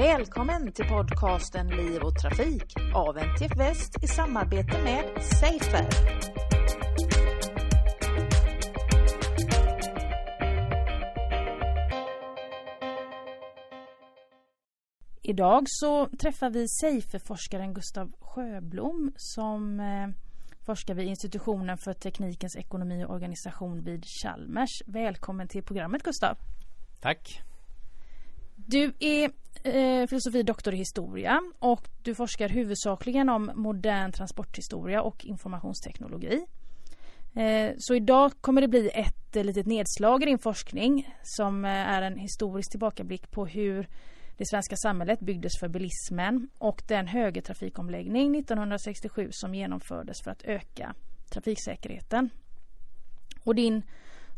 Välkommen till podcasten Liv och Trafik av NTF Väst i samarbete med Safer. Idag så träffar vi Safer-forskaren Gustav Sjöblom som eh, forskar vid institutionen för teknikens ekonomi och organisation vid Chalmers. Välkommen till programmet Gustav. Tack. Du är eh, filosofie doktor i historia och du forskar huvudsakligen om modern transporthistoria och informationsteknologi. Eh, så idag kommer det bli ett eh, litet nedslag i din forskning som eh, är en historisk tillbakablick på hur det svenska samhället byggdes för bilismen och den högertrafikomläggning 1967 som genomfördes för att öka trafiksäkerheten. Och din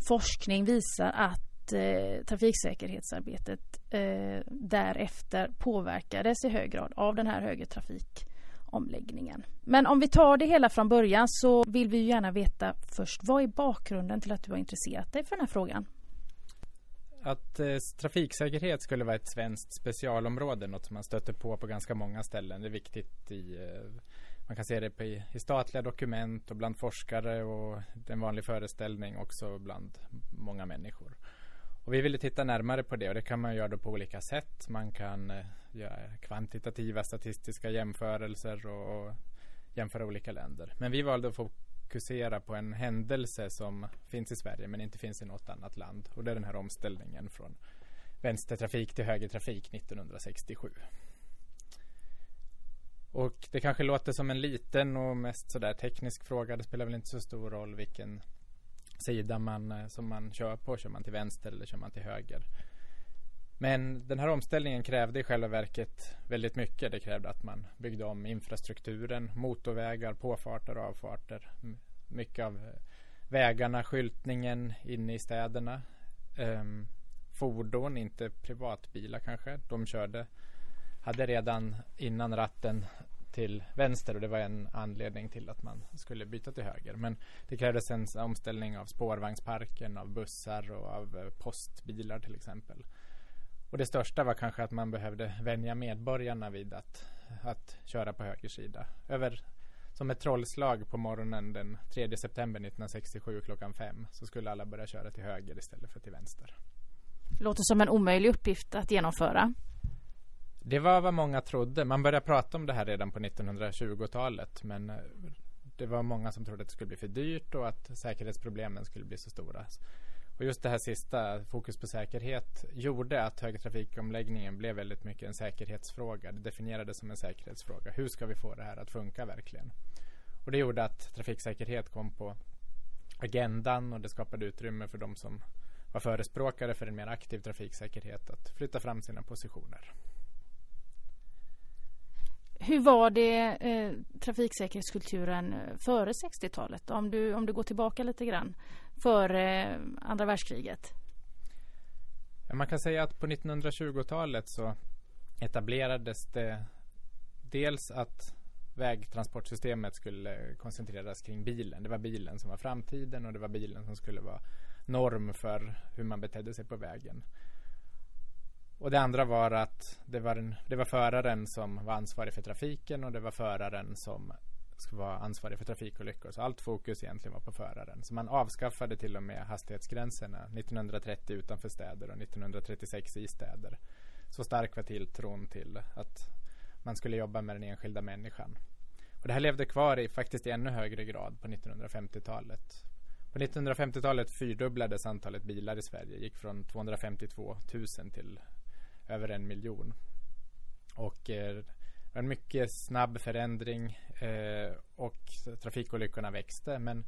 forskning visar att eh, trafiksäkerhetsarbetet eh, därefter påverkades i hög grad av den här högertrafikomläggningen. Men om vi tar det hela från början så vill vi gärna veta först vad är bakgrunden till att du har intresserat dig för den här frågan? Att eh, trafiksäkerhet skulle vara ett svenskt specialområde, något som man stöter på på ganska många ställen. Det är viktigt i, eh, man kan se det på, i, i statliga dokument och bland forskare och det är en vanlig föreställning också bland många människor. Och vi ville titta närmare på det och det kan man göra på olika sätt. Man kan eh, göra kvantitativa statistiska jämförelser och, och jämföra olika länder. Men vi valde att fokusera på en händelse som finns i Sverige men inte finns i något annat land. Och det är den här omställningen från vänstertrafik till högertrafik 1967. Och det kanske låter som en liten och mest sådär teknisk fråga. Det spelar väl inte så stor roll vilken sida man, eh, som man kör på. Kör man till vänster eller kör man till höger? Men den här omställningen krävde i själva verket väldigt mycket. Det krävde att man byggde om infrastrukturen, motorvägar, påfarter och avfarter. Mycket av eh, vägarna, skyltningen inne i städerna. Um, fordon, inte privatbilar kanske. De körde, hade redan innan ratten till vänster och det var en anledning till att man skulle byta till höger. Men det krävdes en omställning av spårvagnsparken, av bussar och av eh, postbilar till exempel. Och det största var kanske att man behövde vänja medborgarna vid att, att köra på höger sida. Över, som ett trollslag på morgonen den 3 september 1967 klockan fem så skulle alla börja köra till höger istället för till vänster. Låter som en omöjlig uppgift att genomföra. Det var vad många trodde. Man började prata om det här redan på 1920-talet men eh, det var många som trodde att det skulle bli för dyrt och att säkerhetsproblemen skulle bli så stora. Och just det här sista, fokus på säkerhet, gjorde att högertrafikomläggningen blev väldigt mycket en säkerhetsfråga. Det definierades som en säkerhetsfråga. Hur ska vi få det här att funka verkligen? Och det gjorde att trafiksäkerhet kom på agendan och det skapade utrymme för de som var förespråkare för en mer aktiv trafiksäkerhet att flytta fram sina positioner. Hur var det eh, trafiksäkerhetskulturen eh, före 60-talet? Om du, om du går tillbaka lite grann före eh, andra världskriget? Ja, man kan säga att på 1920-talet så etablerades det dels att vägtransportsystemet skulle koncentreras kring bilen. Det var bilen som var framtiden och det var bilen som skulle vara norm för hur man betedde sig på vägen. Och det andra var att det var, en, det var föraren som var ansvarig för trafiken och det var föraren som skulle vara ansvarig för trafikolyckor. Så allt fokus egentligen var på föraren. Så man avskaffade till och med hastighetsgränserna 1930 utanför städer och 1936 i städer. Så stark var tilltron till att man skulle jobba med den enskilda människan. Och det här levde kvar i faktiskt i ännu högre grad på 1950-talet. På 1950-talet fyrdubblades antalet bilar i Sverige. Gick från 252 000 till över en miljon. Och eh, en mycket snabb förändring eh, och trafikolyckorna växte. Men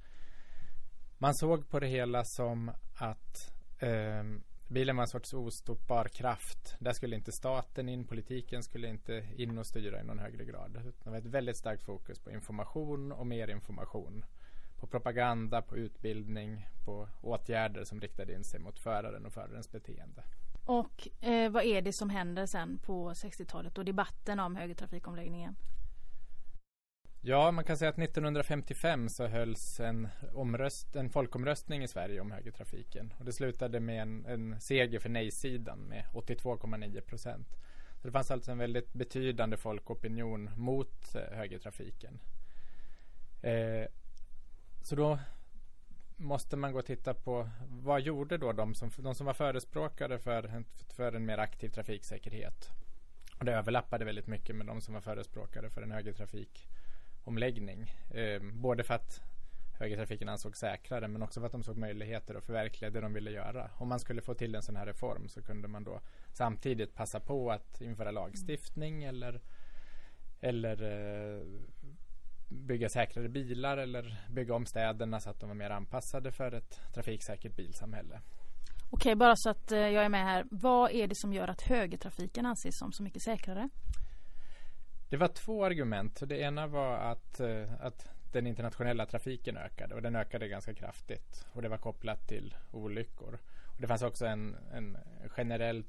man såg på det hela som att eh, bilen var en sorts ostoppbar kraft. Där skulle inte staten in, politiken skulle inte in och styra i någon högre grad. Det var ett väldigt starkt fokus på information och mer information. På propaganda, på utbildning, på åtgärder som riktade in sig mot föraren och förarens beteende. Och eh, vad är det som händer sen på 60-talet och debatten om högertrafikomläggningen? Ja, man kan säga att 1955 så hölls en, omröst, en folkomröstning i Sverige om högertrafiken. Och det slutade med en, en seger för nej-sidan med 82,9 procent. Det fanns alltså en väldigt betydande folkopinion mot eh, högertrafiken. Eh, så då måste man gå och titta på vad gjorde då de som, de som var förespråkare för en, för en mer aktiv trafiksäkerhet. Och det överlappade väldigt mycket med de som var förespråkare för en högertrafikomläggning. Eh, både för att högertrafiken ansågs säkrare men också för att de såg möjligheter att förverkliga det de ville göra. Om man skulle få till en sån här reform så kunde man då samtidigt passa på att införa lagstiftning mm. eller, eller eh, bygga säkrare bilar eller bygga om städerna så att de var mer anpassade för ett trafiksäkert bilsamhälle. Okej, bara så att eh, jag är med här. Vad är det som gör att högertrafiken anses som så mycket säkrare? Det var två argument. Det ena var att, eh, att den internationella trafiken ökade och den ökade ganska kraftigt. Och det var kopplat till olyckor. Och det fanns också en, en generellt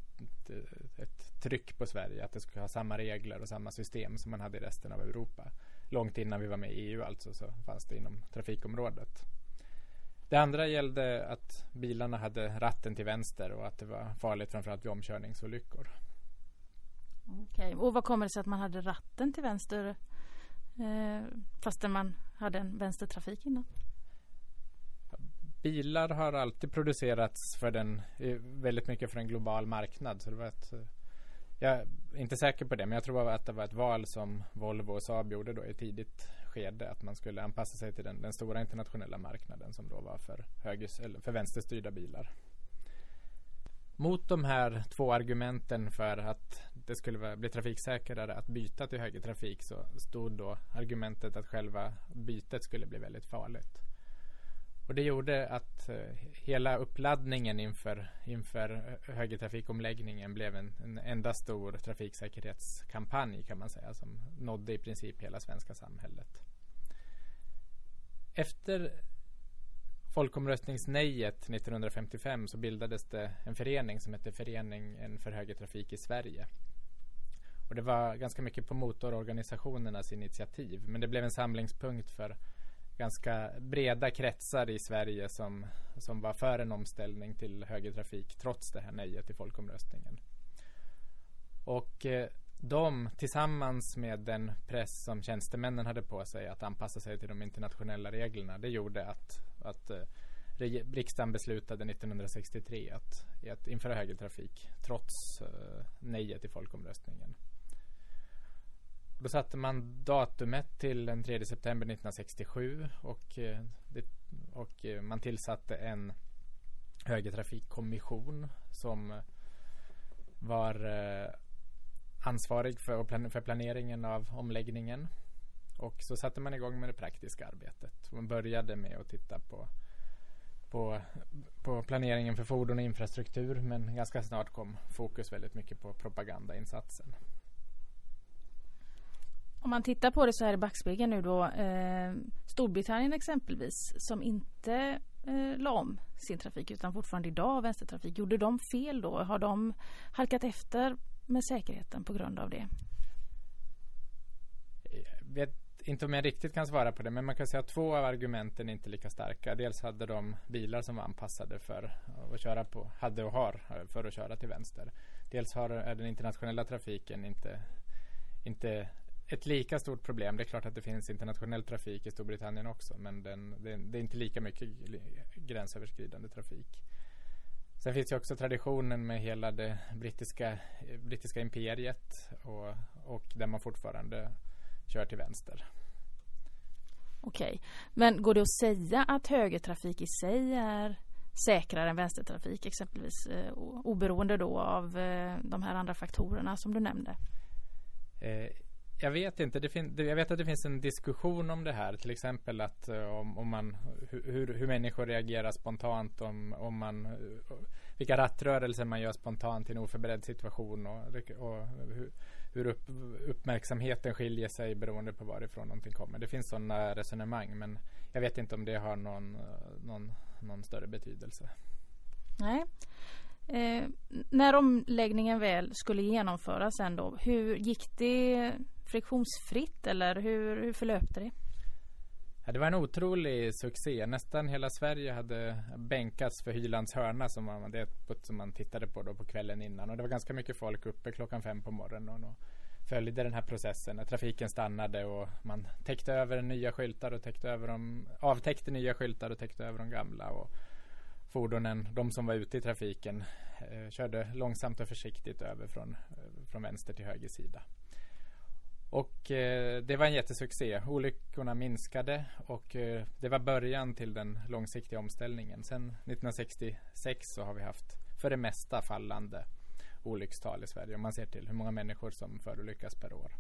ett tryck på Sverige att det skulle ha samma regler och samma system som man hade i resten av Europa. Långt innan vi var med i EU alltså så fanns det inom trafikområdet. Det andra gällde att bilarna hade ratten till vänster och att det var farligt framförallt vid omkörningsolyckor. Okej, okay. och vad kommer det sig att man hade ratten till vänster eh, fastän man hade en vänstertrafik innan? Bilar har alltid producerats för den, väldigt mycket för en global marknad. Så det var ett, jag är inte säker på det, men jag tror att det var ett val som Volvo och Saab gjorde då i ett tidigt skede. Att man skulle anpassa sig till den, den stora internationella marknaden som då var för, högers, eller för vänsterstyrda bilar. Mot de här två argumenten för att det skulle bli trafiksäkrare att byta till högertrafik så stod då argumentet att själva bytet skulle bli väldigt farligt. Och det gjorde att eh, hela uppladdningen inför, inför eh, högertrafikomläggningen blev en, en enda stor trafiksäkerhetskampanj kan man säga som nådde i princip hela svenska samhället. Efter folkomröstningsnejet 1955 så bildades det en förening som hette Föreningen för högertrafik i Sverige. Och det var ganska mycket på motororganisationernas initiativ. Men det blev en samlingspunkt för ganska breda kretsar i Sverige som, som var för en omställning till högertrafik trots det här nejet i folkomröstningen. Och eh, de tillsammans med den press som tjänstemännen hade på sig att anpassa sig till de internationella reglerna det gjorde att, att eh, riksdagen beslutade 1963 att, att införa högertrafik trots eh, nejet i folkomröstningen. Då satte man datumet till den 3 september 1967 och, eh, det, och eh, man tillsatte en högertrafikkommission som var eh, ansvarig för, för planeringen av omläggningen. Och så satte man igång med det praktiska arbetet. Man började med att titta på, på, på planeringen för fordon och infrastruktur men ganska snart kom fokus väldigt mycket på propagandainsatsen. Om man tittar på det så här i backspegeln nu då. Eh, Storbritannien exempelvis som inte eh, la om sin trafik utan fortfarande idag har vänstertrafik. Gjorde de fel då? Har de halkat efter med säkerheten på grund av det? Jag vet inte om jag riktigt kan svara på det men man kan säga att två av argumenten är inte lika starka. Dels hade de bilar som var anpassade för att köra på, hade och har för att köra till vänster. Dels har den internationella trafiken inte, inte ett lika stort problem. Det är klart att det finns internationell trafik i Storbritannien också men den, det, det är inte lika mycket gränsöverskridande trafik. Sen finns ju också traditionen med hela det brittiska, brittiska imperiet och, och där man fortfarande kör till vänster. Okej, men går det att säga att högertrafik i sig är säkrare än vänstertrafik exempelvis eh, oberoende då av eh, de här andra faktorerna som du nämnde? Jag vet inte. Det fin- jag vet att det finns en diskussion om det här. Till exempel att eh, om, om, man, hur, hur människor reagerar spontant. Om, om man, eh, vilka rattrörelser man gör spontant i en oförberedd situation. Och, och hur, hur upp, uppmärksamheten skiljer sig beroende på varifrån någonting kommer. Det finns sådana resonemang. Men jag vet inte om det har någon, eh, någon, någon större betydelse. Nej. Eh, när omläggningen väl skulle genomföras ändå, hur gick det friktionsfritt eller hur, hur förlöpte det? Ja, det var en otrolig succé. Nästan hela Sverige hade bänkats för Hylands hörna som man, det som man tittade på då på kvällen innan. Och det var ganska mycket folk uppe klockan fem på morgonen och följde den här processen när trafiken stannade och man täckte över nya skyltar och täckte över dem, avtäckte nya skyltar och täckte över de gamla. Och fordonen, de som var ute i trafiken, eh, körde långsamt och försiktigt över från, eh, från vänster till höger sida. Och eh, det var en jättesuccé. Olyckorna minskade och eh, det var början till den långsiktiga omställningen. Sen 1966 så har vi haft för det mesta fallande olyckstal i Sverige om man ser till hur många människor som förolyckas per år.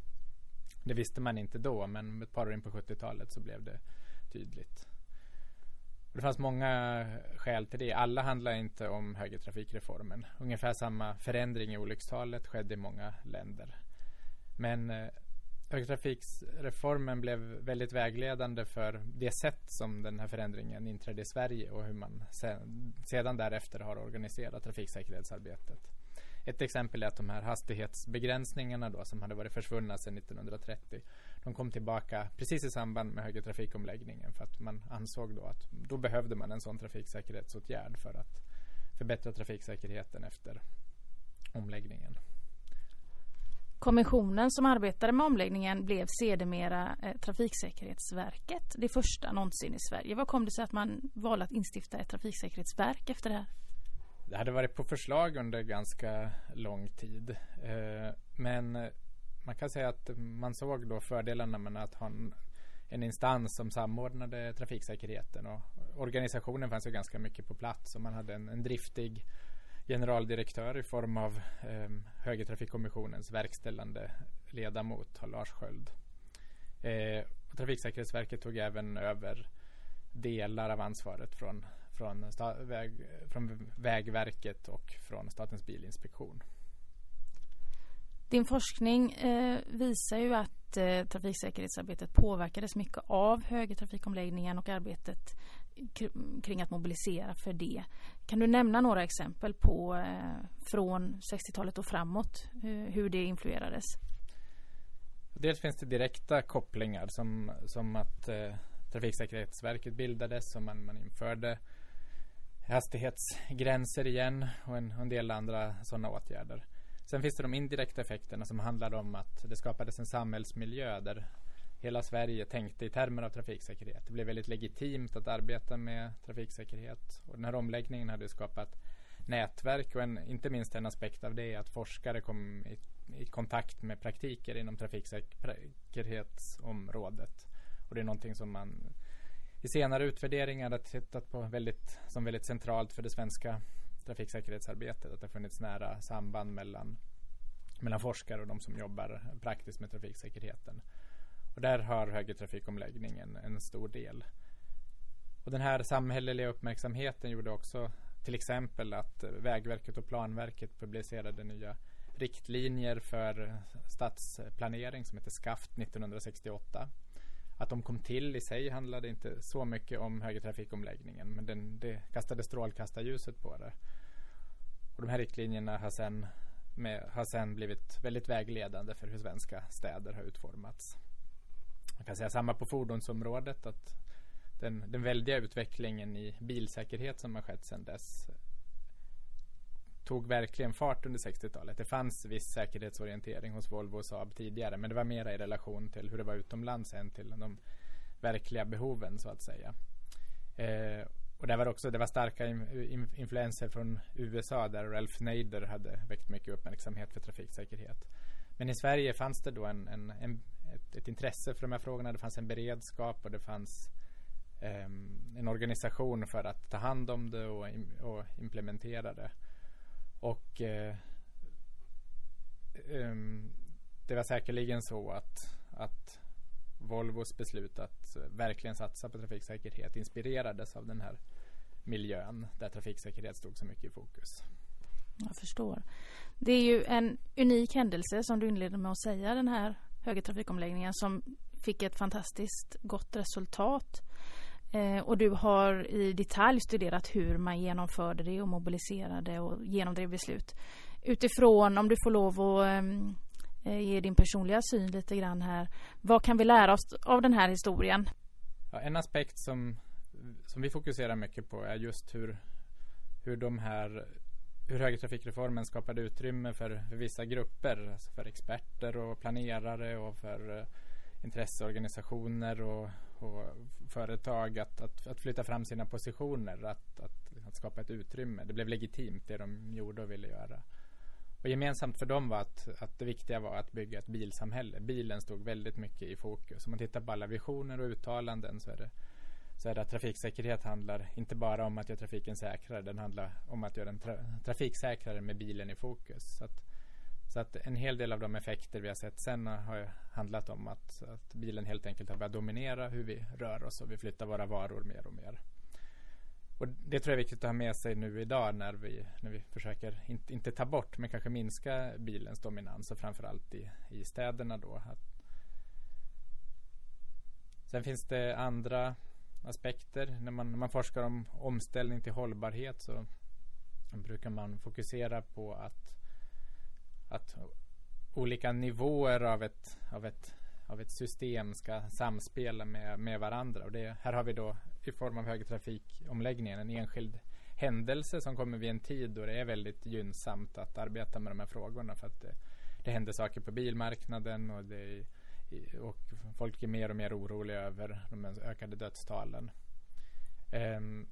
Det visste man inte då men ett par år in på 70-talet så blev det tydligt. Det fanns många skäl till det. Alla handlar inte om högertrafikreformen. Ungefär samma förändring i olyckstalet skedde i många länder. Men eh, blev väldigt vägledande för det sätt som den här förändringen inträdde i Sverige och hur man sen, sedan därefter har organiserat trafiksäkerhetsarbetet. Ett exempel är att de här hastighetsbegränsningarna då som hade varit försvunna sedan 1930 de kom tillbaka precis i samband med högertrafikomläggningen för att man ansåg då att då behövde man en sån trafiksäkerhetsåtgärd för att förbättra trafiksäkerheten efter omläggningen. Kommissionen som arbetade med omläggningen blev sedermera eh, Trafiksäkerhetsverket, det första någonsin i Sverige. Vad kom det sig att man valde att instifta ett trafiksäkerhetsverk efter det här? Det hade varit på förslag under ganska lång tid. Eh, men man kan säga att man såg då fördelarna med att ha en, en instans som samordnade trafiksäkerheten. Och organisationen fanns ju ganska mycket på plats och man hade en, en driftig generaldirektör i form av eh, Högertrafikkommissionens verkställande ledamot, Lars Sköld. Eh, Trafiksäkerhetsverket tog även över delar av ansvaret från, från, väg, från Vägverket och från Statens bilinspektion. Din forskning eh, visar ju att eh, trafiksäkerhetsarbetet påverkades mycket av högertrafikomläggningen och arbetet kring att mobilisera för det. Kan du nämna några exempel på eh, från 60-talet och framåt hur, hur det influerades? Dels finns det direkta kopplingar som, som att eh, Trafiksäkerhetsverket bildades och man, man införde hastighetsgränser igen och en, en del andra sådana åtgärder. Sen finns det de indirekta effekterna som handlar om att det skapades en samhällsmiljö där hela Sverige tänkte i termer av trafiksäkerhet. Det blev väldigt legitimt att arbeta med trafiksäkerhet och den här omläggningen hade skapat nätverk och en, inte minst en aspekt av det är att forskare kom i, i kontakt med praktiker inom trafiksäkerhetsområdet. Och det är någonting som man i senare utvärderingar har tittat på väldigt, som väldigt centralt för det svenska trafiksäkerhetsarbetet. Att det har funnits nära samband mellan, mellan forskare och de som jobbar praktiskt med trafiksäkerheten. Och där har högertrafikomläggningen en stor del. Och den här samhälleliga uppmärksamheten gjorde också till exempel att Vägverket och Planverket publicerade nya riktlinjer för stadsplanering som heter SKAFT 1968. Att de kom till i sig handlade inte så mycket om högertrafikomläggningen men den, det kastade strålkastarljuset på det. Och de här riktlinjerna har sen, med, har sen blivit väldigt vägledande för hur svenska städer har utformats. Man kan säga samma på fordonsområdet att den, den väldiga utvecklingen i bilsäkerhet som har skett sedan dess tog verkligen fart under 60-talet. Det fanns viss säkerhetsorientering hos Volvo och Saab tidigare men det var mera i relation till hur det var utomlands än till de verkliga behoven så att säga. Eh, och det var också det var starka in, influenser från USA där Ralph Nader hade väckt mycket uppmärksamhet för trafiksäkerhet. Men i Sverige fanns det då en, en, en ett, ett, intresse för de här frågorna. Det fanns en beredskap och det fanns eh, en organisation för att ta hand om det och, och implementera det. Och eh, um, det var säkerligen så att, att Volvos beslut att eh, verkligen satsa på trafiksäkerhet inspirerades av den här miljön där trafiksäkerhet stod så mycket i fokus. Jag förstår. Det är ju en unik händelse som du inledde med att säga den här högertrafikomläggningen som fick ett fantastiskt gott resultat. Eh, och du har i detalj studerat hur man genomförde det och mobiliserade och genomdrev beslut. Utifrån, om du får lov att ehm, eh, ge din personliga syn lite grann här. Vad kan vi lära oss av den här historien? Ja, en aspekt som, som vi fokuserar mycket på är just hur, hur de här hur högertrafikreformen skapade utrymme för, för vissa grupper, alltså för experter och planerare och för eh, intresseorganisationer och, och företag att, att, att, flytta fram sina positioner, att, att, att, skapa ett utrymme. Det blev legitimt det de gjorde och ville göra. Och gemensamt för dem var att, att det viktiga var att bygga ett bilsamhälle. Bilen stod väldigt mycket i fokus. Om man tittar på alla visioner och uttalanden så är det så är det att trafiksäkerhet handlar inte bara om att göra trafiken säkrare. Den handlar om att göra den tra trafiksäkrare med bilen i fokus. Så att, så att en hel del av de effekter vi har sett sen har handlat om att, att bilen helt enkelt har börjat dominera hur vi rör oss och vi flyttar våra varor mer och mer. Och det tror jag är viktigt att ha med sig nu idag när vi, när vi försöker, inte, inte ta bort, men kanske minska bilens dominans och framförallt i, i städerna då. Att Sen finns det andra aspekter. När man, när man forskar om omställning till hållbarhet så brukar man fokusera på att, att olika nivåer av ett, av ett, av ett system ska samspela med, med varandra. Och det, här har vi då i form av högertrafikomläggningen en enskild händelse som kommer vid en tid då det är väldigt gynnsamt att arbeta med de här frågorna för att det, det händer saker på bilmarknaden och det och folk är mer och mer oroliga över de ökade dödstalen. Um,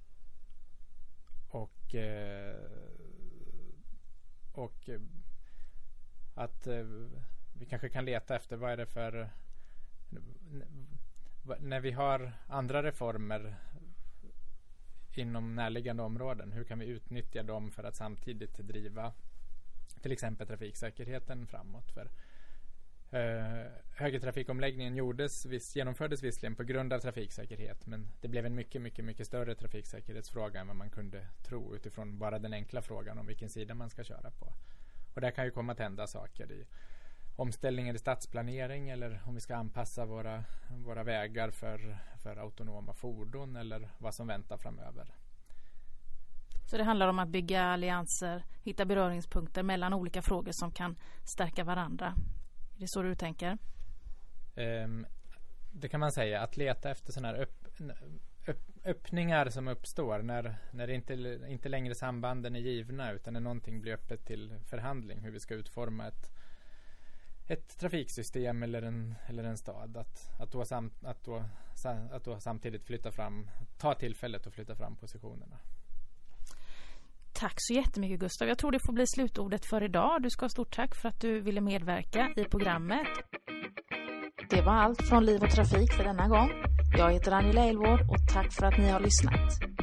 och uh, och att eh, vi kanske kan leta efter vad är det för när vi har andra reformer inom närliggande områden, hur kan vi utnyttja dem för att samtidigt driva till exempel trafiksäkerheten framåt? För eh, högertrafikomläggningen gjordes, vis, genomfördes visserligen på grund av trafiksäkerhet men det blev en mycket, mycket, mycket större trafiksäkerhetsfråga än vad man kunde tro utifrån bara den enkla frågan om vilken sida man ska köra på. Och där kan ju komma att hända saker i omställningen i stadsplanering eller om vi ska anpassa våra, våra vägar för, för autonoma fordon eller vad som väntar framöver. Så det handlar om att bygga allianser, hitta beröringspunkter mellan olika frågor som kan stärka varandra är det så du tänker? Um, det kan man säga. Att leta efter sådana här öpp, öppningar som uppstår när, när det inte, inte längre sambanden är givna utan när någonting blir öppet till förhandling. Hur vi ska utforma ett, ett trafiksystem eller en, eller en stad. Att, att, då sam, att, då, att då samtidigt flytta fram, ta tillfället och flytta fram positionerna. Tack så jättemycket Gustav. Jag tror det får bli slutordet för idag. Du ska ha stort tack för att du ville medverka i programmet. Det var allt från Liv och Trafik för denna gång. Jag heter Angela Elvård och tack för att ni har lyssnat.